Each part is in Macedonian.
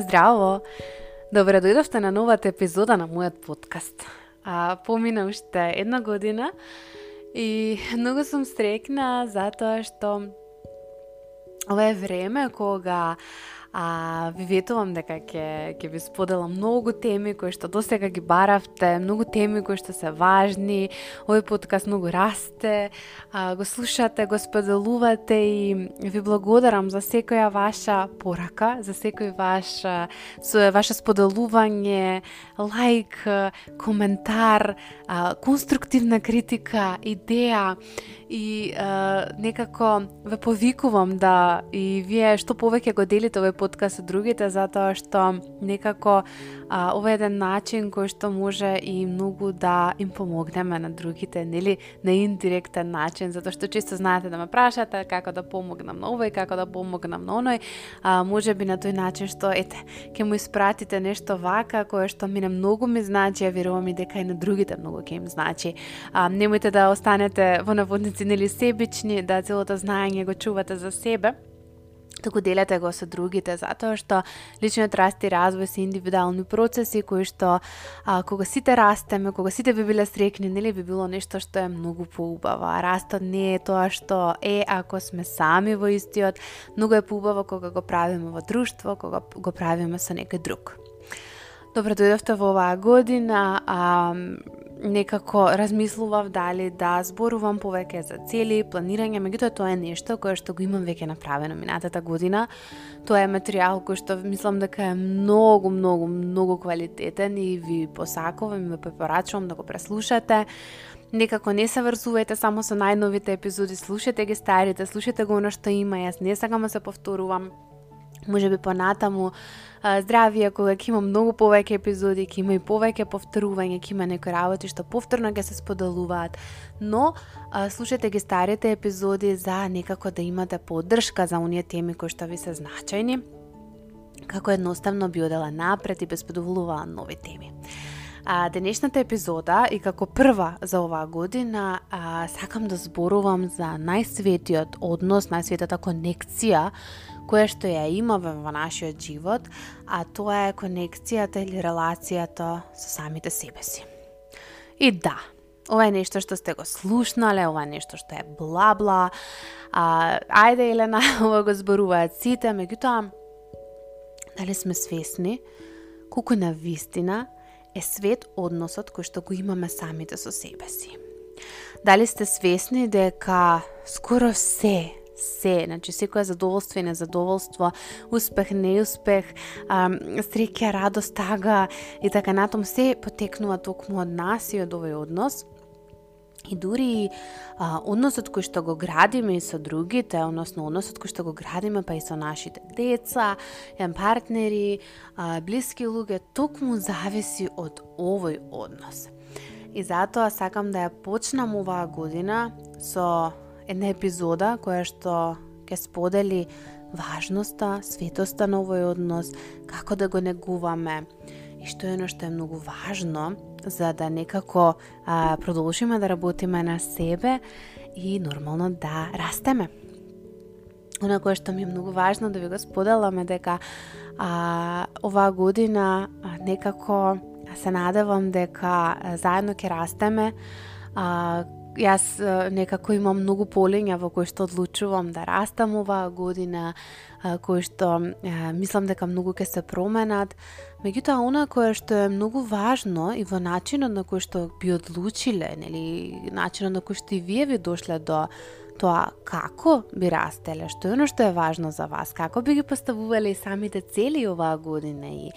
Здраво! Добре дојдовте на новата епизода на мојот подкаст. А, помина уште една година и многу сум стрекна затоа што ова е време кога а, ви ветувам дека ќе ќе ви споделам многу теми кои што досега ги баравте, многу теми кои што се важни. Овој подкаст многу расте, а, го слушате, го споделувате и ви благодарам за секоја ваша порака, за секој ваш со ваше споделување, лайк, коментар, а, конструктивна критика, идеја и а, некако ве повикувам да и вие што повеќе го делите овој подкаст со другите затоа што некако а, ова е еден начин кој што може и многу да им помогнеме на другите, нели, на индиректен начин, затоа што често знаете да ме прашате како да помогнам на овој, како да помогнам на оној, а, може би на тој начин што ете, ќе му испратите нешто вака кое што мине многу ми значи, а верувам и дека и на другите многу ќе им значи. А, немојте да останете во наводници нели себични, да целото знаење го чувате за себе туку делете го со другите, затоа што личниот раст и развој се индивидуални процеси кои што а, кога сите растеме, кога сите би биле срекни, нели би било нешто што е многу поубаво. А растот не е тоа што е ако сме сами во истиот, многу е поубаво кога го правиме во друштво, кога го правиме со некој друг. Добро дојдовте во оваа година, а, некако размислував дали да зборувам повеќе за цели, планирање, меѓутоа тоа е нешто кое што го имам веќе направено минатата година. Тоа е материјал кој што мислам дека е многу, многу, многу квалитетен и ви посакувам и ви препорачувам да го преслушате. Некако не се врзувајте само со најновите епизоди, слушате ги старите, слушате го она што има, јас не сакам да се повторувам може би понатаму здравие кога ќе има многу повеќе епизоди, ќе има и повеќе повторување, ќе има некои работи што повторно ќе се споделуваат, но а, слушате ги старите епизоди за некако да имате поддршка за оние теми кои што ви се значајни, како едноставно би одела напред и би нови теми. А, денешната епизода и како прва за оваа година а, сакам да зборувам за најсветиот однос, најсветата конекција која што ја имаме во нашиот живот, а тоа е конекцијата или релацијата со самите себе си. И да, ова е нешто што сте го слушнале, ова е нешто што е бла-бла, а, ајде Елена, ова го зборуваат сите, меѓутоа, дали сме свесни колку на вистина е свет односот кој што го имаме самите со себе си. Дали сте свесни дека скоро се се, значи секоја задоволство и незадоволство, успех, неуспех, среќа, радост, тага и така натом се потекнува токму од нас и од овој однос. И дури а, односот кој што го градиме и со другите, односно односот кој што го градиме па и со нашите деца, партнери, а, блиски луѓе, токму зависи од овој однос. И затоа сакам да ја почнам оваа година со една епизода која што ќе сподели важноста, светоста на овој однос, како да го негуваме и што е оно што е многу важно за да некако а, продолжиме да работиме на себе и нормално да растеме. Она кое што ми е многу важно да ви го споделаме дека а, оваа година а, некако се надевам дека заедно ќе растеме а, Јас некако имам многу полења во кои што одлучувам да растам оваа година, кои што мислам дека многу ќе се променат. Меѓутоа, она кое што е многу важно и во начинот на кој што би одлучиле, нели, начинот на кој што и вие ви дошле до тоа како би растеле, што е оно што е важно за вас, како би ги поставувале и самите цели оваа година и,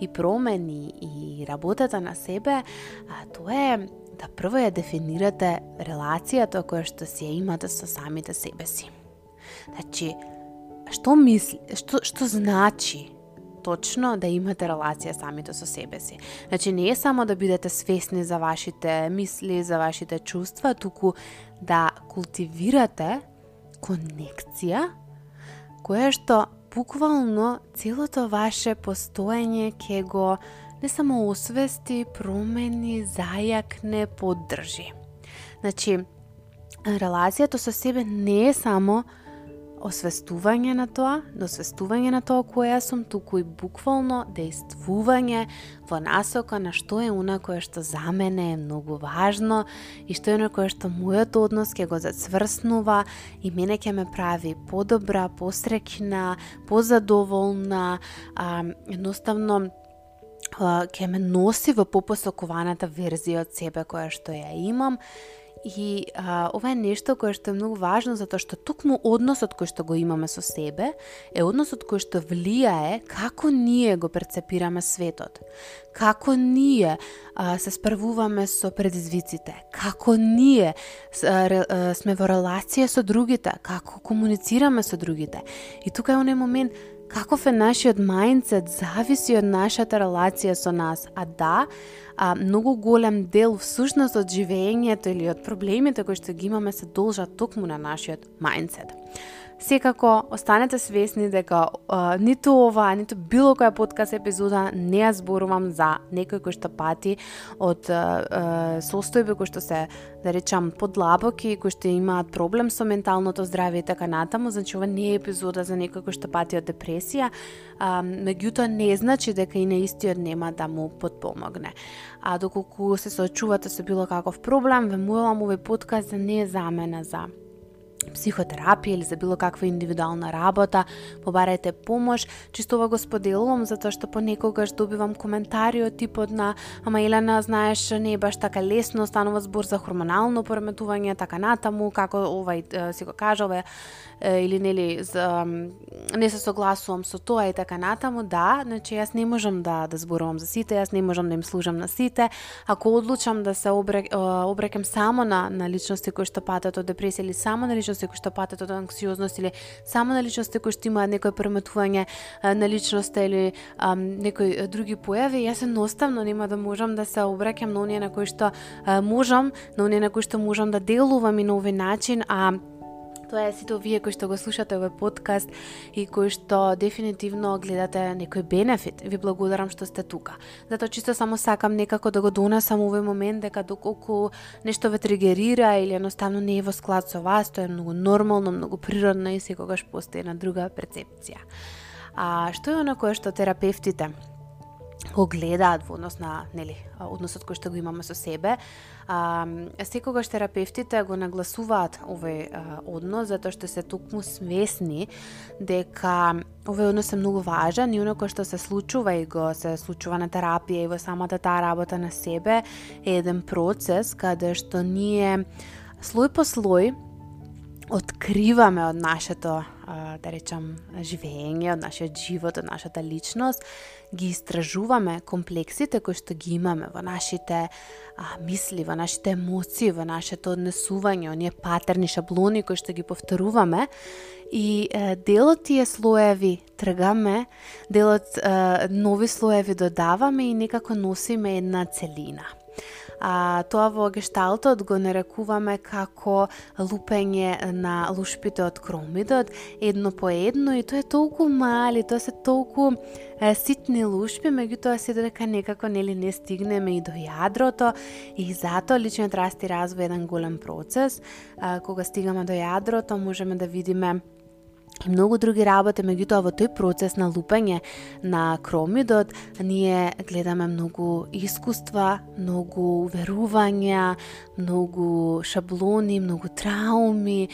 и промени и работата на себе, а, тоа е да прво ја дефинирате релацијата која што си ја имате со самите себе си. Значи, што мисли, што, што значи точно да имате релација самите со себе си. Значи не е само да бидете свесни за вашите мисли, за вашите чувства, туку да култивирате конекција која што буквално целото ваше постоење ќе го не само освести, промени, зајакне, поддржи. Значи, релацијата со себе не е само освестување на тоа, до освестување на тоа која сум, туку и буквално действување во насока на што е она кое што за мене е многу важно и што е она кое што мојот однос ќе го зацврснува и мене ќе ме прави подобра, посрекна, позадоволна, а, едноставно ќе ме носи во попосокуваната верзија од себе која што ја имам И а, ова е нешто кое што е многу важно затоа што токму односот кој што го имаме со себе е односот кој што влијае како ние го перцепираме светот. Како ние а, се справуваме со предизвиците, како ние а, ре, а, сме во релација со другите, како комуницираме со другите. И тука е оној момент каков е нашиот мајндсет зависи од нашата релација со нас. А да, а, многу голем дел всушност од живењето или од проблемите кои што ги имаме се должат токму на нашиот мајндсет. Секако, останете свесни дека а, ниту ова, ниту било која подкаст епизода не ја зборувам за некој кој што пати од а, а, состојби кои што се, да речам, подлабоки, кои што имаат проблем со менталното здравје и така натаму, значи ова не е епизода за некој кој што пати од депресија, а, меѓутоа не значи дека и на истиот нема да му подпомогне. А доколку се соочувате со било каков проблем, ве молам овој подкаст да не е замена за психотерапија или за било каква индивидуална работа, побарајте помош. Чисто ова го споделувам затоа што понекогаш добивам коментари од типот на ама Елена, знаеш, не е баш така лесно, станува збор за хормонално пореметување, така натаму, како овај си го кажа, или нели за, не се согласувам со тоа и така натаму, да, значи јас не можам да да зборувам за сите, јас не можам да им служам на сите. Ако одлучам да се обрек, обрекам само на на личности кои што патат од депресија или само на личности кои што патат од анксиозност или само на личности кои што имаат некој преметување на личноста или а, некои други појави, јас едноставно нема да можам да се обраќам на оние на кои што а, можам, на оние на кои што можам да делувам и на овој начин, а Тоа е сите овие кои што го слушате овој подкаст и кои што дефинитивно гледате некој бенефит. Ви благодарам што сте тука. Затоа чисто само сакам некако да го донесам овој момент дека доколку нешто ве тригерира или едноставно не е во склад со вас, тоа е многу нормално, многу природно и секогаш постои една друга перцепција. А што е оно кое што терапевтите го гледаат во однос на нели односот кој што го имаме со себе. А, секогаш терапевтите го нагласуваат овој а, однос затоа што се токму свесни дека овој однос е многу важен и оно кој што се случува и го се случува на терапија и во самата таа работа на себе е еден процес каде што ние слој по слој откриваме од нашето, да речам, живење, од нашиот живот, од нашата личност, ги истражуваме комплексите кои што ги имаме во нашите а, мисли, во нашите емоции, во нашето однесување, оние патерни, шаблони кои што ги повторуваме и е, делот тие слоеви тргаме, делот е, нови слоеви додаваме и некако носиме една целина. А, тоа во гешталтот го нарекуваме како лупење на лушпите од кромидот, едно по едно, и тоа е толку мали, тоа се толку е, ситни лушпи, меѓутоа се дека некако нели не стигнеме и до јадрото, и затоа личниот раст и развој е еден голем процес. А, кога стигаме до јадрото, можеме да видиме и многу други работи, меѓутоа во тој процес на лупање на кромидот, ние гледаме многу искуства, многу верувања, многу шаблони, многу трауми,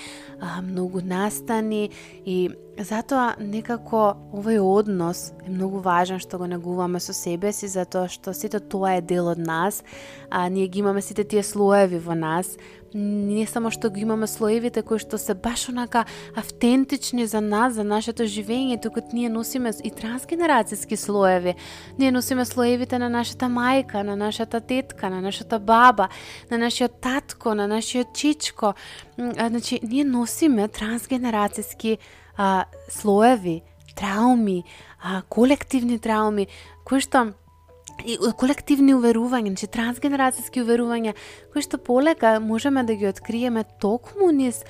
многу настани и Затоа некако овој однос е многу важен што го негуваме со себе си, затоа што сите тоа е дел од нас, а ние ги имаме сите тие слоеви во нас, не само што ги имаме слоевите кои што се баш онака автентични за нас, за нашето живење, туку ние носиме и трансгенерацијски слоеви. Ние носиме слоевите на нашата мајка, на нашата тетка, на нашата баба, на нашиот татко, на нашиот чичко. Значи, ние носиме трансгенерацијски а, слоеви, трауми, а, колективни трауми, кои што и колективни уверувања, значи трансгенерацијски уверувања, кои што полека можеме да ги откриеме токму низ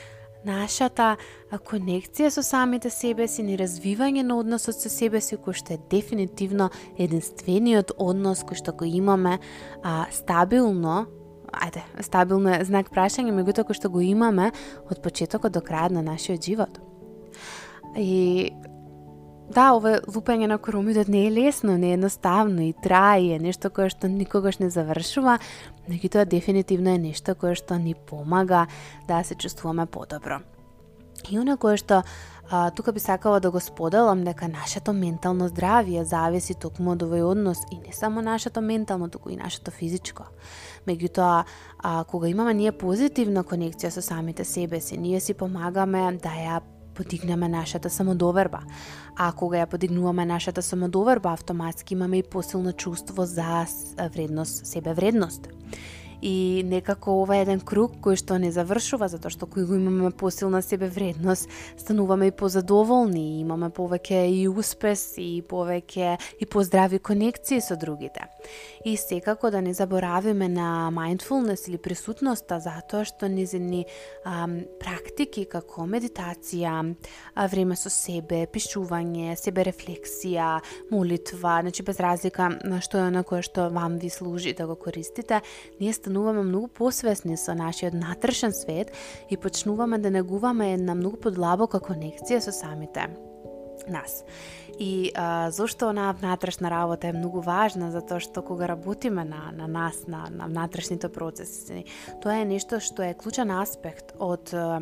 нашата конекција со самите себе си, ни развивање на односот со себе си, кој што е дефинитивно единствениот однос кој што го имаме а, стабилно ајде, стабилно е знак прашање, меѓутоа кој што го имаме од почетокот до крајот на нашиот живот. И да, ова лупење на коромидот не е лесно, не е едноставно и трае, нешто кое што никогаш не завршува, тоа дефинитивно е нешто кое што ни помага да се чувствуваме подобро. И она кое што а, тука би сакала да го споделам дека нашето ментално здравје зависи токму од овој однос и не само нашето ментално, туку и нашето физичко. Меѓутоа, а, кога имаме ние позитивна конекција со самите себе си, ние си помагаме да ја подигнеме нашата самодоверба. А кога ја подигнуваме нашата самодоверба, автоматски имаме и посилно чувство за вредност, себе вредност и некако ова е еден круг кој што не завршува затоа што кој го имаме посилна себе вредност, стануваме и позадоволни, имаме повеќе и успес и повеќе и поздрави конекции со другите. И секако да не заборавиме на mindfulness или присутноста затоа што низини ам, практики како медитација, а, време со себе, пишување, себе рефлексија, молитва, значи без разлика на што е она кое што вам ви служи да го користите, ние стануваме многу посвесни со нашиот натрешен свет и почнуваме да негуваме една многу подлабока конекција со самите нас. И а, зошто онаа внатрешна работа е многу важна, затоа што кога работиме на, на нас, на, на внатрешните процеси, тоа е нешто што е клучен аспект од а,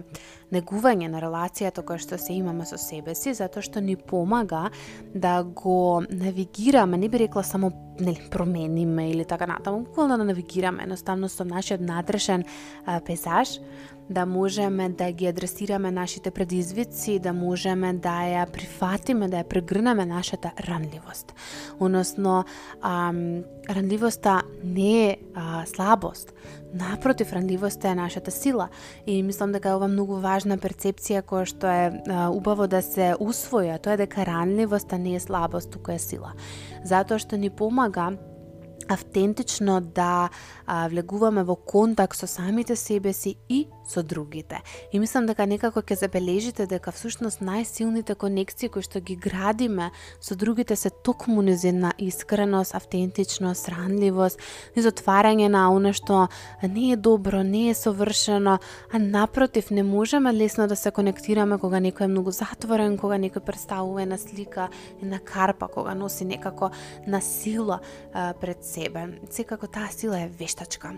негување на релацијата која што се имаме со себе си, затоа што ни помага да го навигираме, не би рекла само нели промениме или така натаму, буквално да навигираме едноставно со нашиот внатрешен а, пейзаж, да можеме да ги адресираме нашите предизвици, да можеме да ја прифатиме, да ја прегрнеме нашата ранливост. Односно, ам, ранливоста не е а, слабост. Напротив, ранливоста е нашата сила. И мислам дека е ова многу важна перцепција која што е а, убаво да се усвоја. Тоа е дека ранливоста не е слабост, туку е сила. Затоа што ни помага автентично да а, влегуваме во контакт со самите себе си и со другите. И мислам дека некако ќе забележите дека всушност најсилните конекции кои што ги градиме со другите се токму низ една искреност, автентичност, ранливост, низ отварање на оно што не е добро, не е совршено, а напротив не можеме лесно да се конектираме кога некој е многу затворен, кога некој представува една слика, една карпа, кога носи некако на сила а, пред себе. Секако таа сила е вештачка.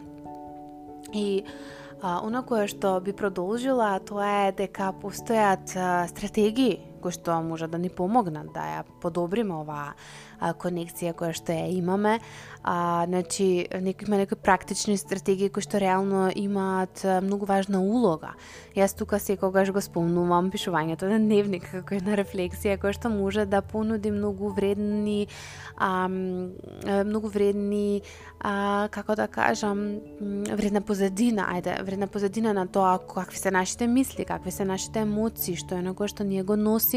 И А, она кое што би продолжила тоа е дека постојат а, стратегии кои што може да ни помогнат да ја подобриме оваа конекција која што ја имаме. А, значи, некои има некои практични стратегии кои што реално имаат многу важна улога. Јас тука секогаш го спомнувам пишувањето на дневник како една рефлексија која што може да понуди многу вредни а, многу вредни а, како да кажам вредна позадина, ајде, вредна позадина на тоа какви се нашите мисли, какви се нашите емоции, што е на кое што ние го носиме,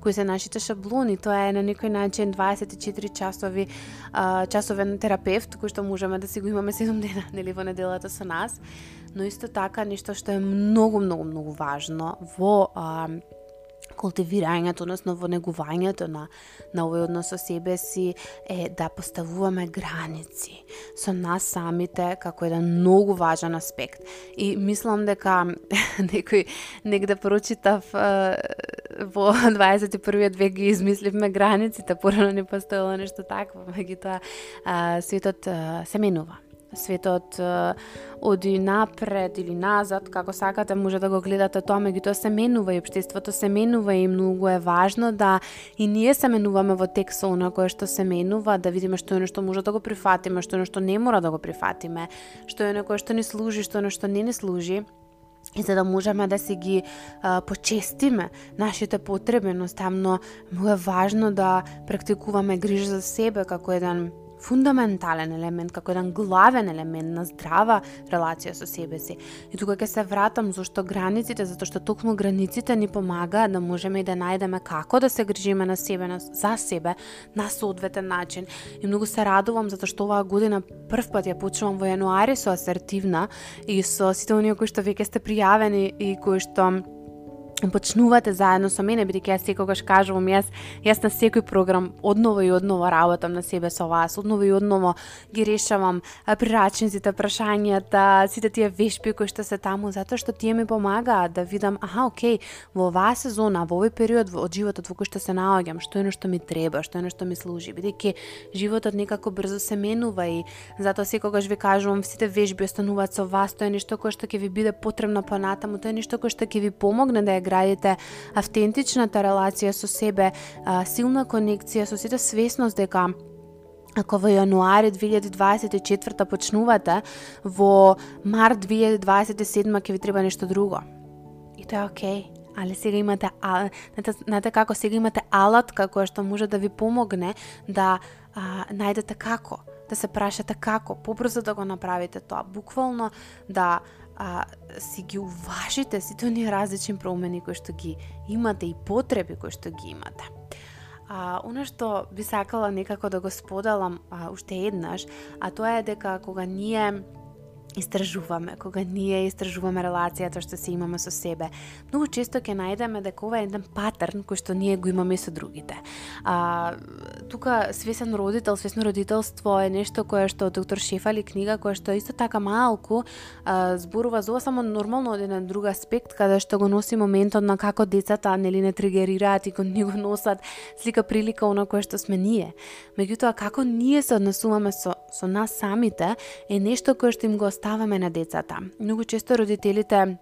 кои се нашите шаблони, тоа е на некој начин 24 часови а, часовен терапевт кој што можеме да си го имаме 7 дена нели во неделата со нас, но исто така нешто што е многу многу многу важно во а, култивирањето, односно во негувањето на, на овој однос со себе си е да поставуваме граници со нас самите како еден многу важен аспект. И мислам дека некој негде да прочитав во 21 век ги измисливме границите, порано не постоело нешто такво, меѓутоа светот се менува светот оди напред или назад, како сакате, може да го гледате тоа, меѓутоа се менува и општеството се менува и многу е важно да и ние се менуваме во тек со она кое што се менува, да видиме што е нешто може да го прифатиме, што е нешто не мора да го прифатиме, што е некое што ни служи, што е нешто не ни служи. И за да можеме да си ги а, почестиме нашите потреби, едноставно многу е важно да практикуваме грижа за себе како еден фундаментален елемент, како еден главен елемент на здрава релација со себе си. И тука ќе се вратам зашто границите, затоа што токму границите ни помагаат да можеме и да најдеме како да се грижиме на себе, на, за себе, на соодветен начин. И многу се радувам затоа што оваа година прв пат ја почнувам во јануари со асертивна и со сите оние кои што веќе сте пријавени и кои што почнувате заедно со мене, бидејќи јас секогаш кажувам, јас, јас на секој програм одново и одново работам на себе со вас, одново и одново ги решавам прирачниците, прашањата, сите тие вешпи кои што се таму, затоа што тие ми помагаат да видам, аха, окей, во оваа сезона, во овој период од животот во кој што се наоѓам, што е нешто ми треба, што е нешто ми служи, бидејќи животот некако брзо се менува и затоа секогаш ви кажувам, сите вежби остануваат со вас, тоа е нешто кое што ќе ви биде потребно понатаму, тоа е нешто кое што ќе ви помогне да ја градите автентичната релација со себе, силна конекција со сите свесност дека ако во јануари 2024 почнувате, во март 2027 ќе ви треба нешто друго. И тоа е окей. Okay али сега имате знаете, знаете како сега имате алатка која што може да ви помогне да а, најдете како, да се прашате како, побрзо да го направите тоа, буквално да а, си ги уважите сите оние различни промени кои што ги имате и потреби кои што ги имате. А, оно што би сакала некако да го споделам а, уште еднаш, а тоа е дека кога ние истражуваме, кога ние истражуваме релацијата што се имаме со себе, многу често ќе најдеме дека ова е еден патерн кој што ние го имаме со другите. А, тука свесен родител, свесно родителство е нешто кое што доктор Шефали книга која што исто така малку а, зборува за ова само нормално од еден друг аспект каде што го носи моментот на како децата нели не тригерираат и го ни го носат слика прилика она кое што сме ние. Меѓутоа како ние се однесуваме со со нас самите е нешто кое што им го оставаме на децата. Многу често родителите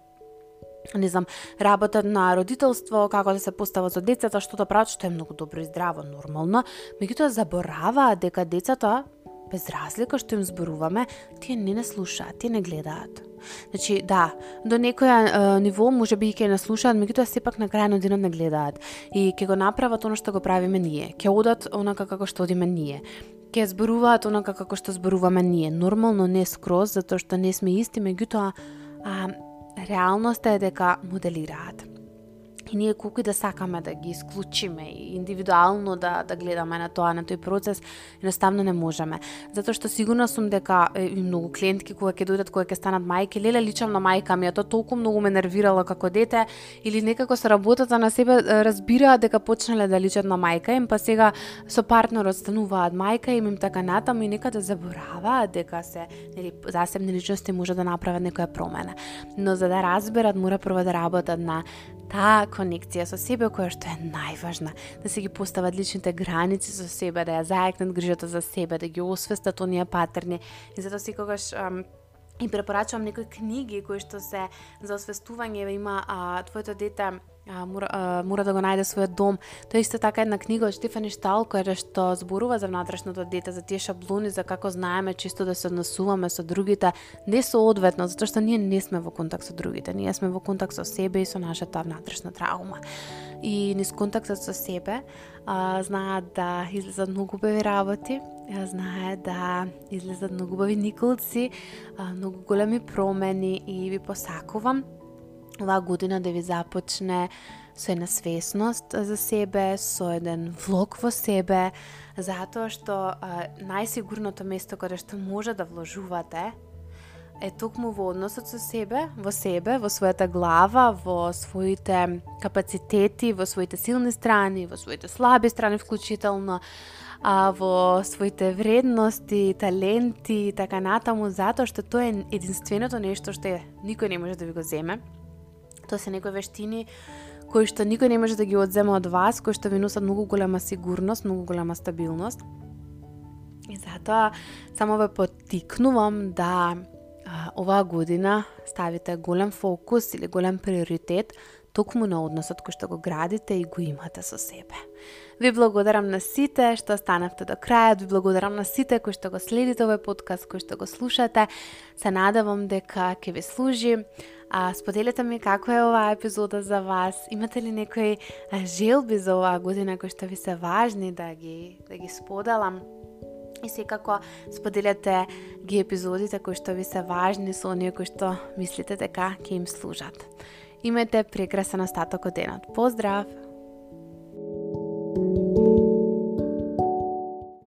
не знам, работат на родителство, како да се постават со децата, што да прават, што е многу добро и здраво, нормално, меѓутоа забораваат дека децата без разлика што им зборуваме, тие не не слушаат, тие не гледаат. Значи, да, до некоја е, ниво може би ќе не слушаат, меѓутоа сепак на крај на денот не гледаат и ќе го направат она што го правиме ние. Ќе одат онака како што одиме ние ќе зборуваат онака како што зборуваме ние. Нормално не скроз, затоа што не сме исти, меѓутоа а, реалноста е дека моделираат. И ние колку и да сакаме да ги исклучиме и индивидуално да, да гледаме на тоа, на тој процес, едноставно не можеме. Затоа што сигурна сум дека и многу клиентки кога ќе дојдат, кога ќе станат мајки, леле личам на мајка ми, а тоа толку многу ме нервирало како дете, или некако се работата на себе разбираа дека почнале да личат на мајка им, па сега со партнерот стануваат мајка им, им така натаму и некаде да забораваат дека се нели засебни личности може да направат некоја промена. Но за да разберат, мора прво да работат на таа конекција со себе која што е најважна, да се ги постават личните граници со себе, да ја зајакнат грижата за себе, да ги освестат оние патерни. И затоа секогаш ам, и препорачувам некои книги кои што се за освестување има а, твоето дете а, мора, а, мора да го најде својот дом. Тоа е исто така една книга од Штефани Штал која што зборува за внатрешното дете, за тие шаблони, за како знаеме чисто да се однесуваме со другите, не соодветно, затоа што ние не сме во контакт со другите, ние сме во контакт со себе и со нашата внатрешна траума. И низ контактот со себе а, знаат да излезат многу убави работи, знаат да излезат многу убави николци, а, многу големи промени и ви посакувам оваа година да ви започне со една свесност за себе, со еден влог во себе, затоа што а, најсигурното место каде што може да вложувате е токму во односот со себе, во себе, во својата глава, во своите капацитети, во своите силни страни, во своите слаби страни вклучително, а, во своите вредности, таленти и така натаму, затоа што тоа е единственото нешто што никој не може да ви го земе. Тоа се некои вештини кои што никој не може да ги одземе од вас, кои што ви носат многу голема сигурност, многу голема стабилност. И затоа само ве поттикнувам да а, оваа година ставите голем фокус или голем приоритет токму на односот кој што го градите и го имате со себе. Ви благодарам на сите што останавте до крајот, ви благодарам на сите кои што го следите овој подкаст, кои што го слушате. Се надевам дека ќе ви служи. А, споделете ми како е оваа епизода за вас. Имате ли некои желби за оваа година кои што ви се важни да ги, да ги споделам? И секако споделете ги епизодите кои што ви се важни со оние кои што мислите дека ќе им служат. Имајте прекрасен остаток од денот. Поздрав!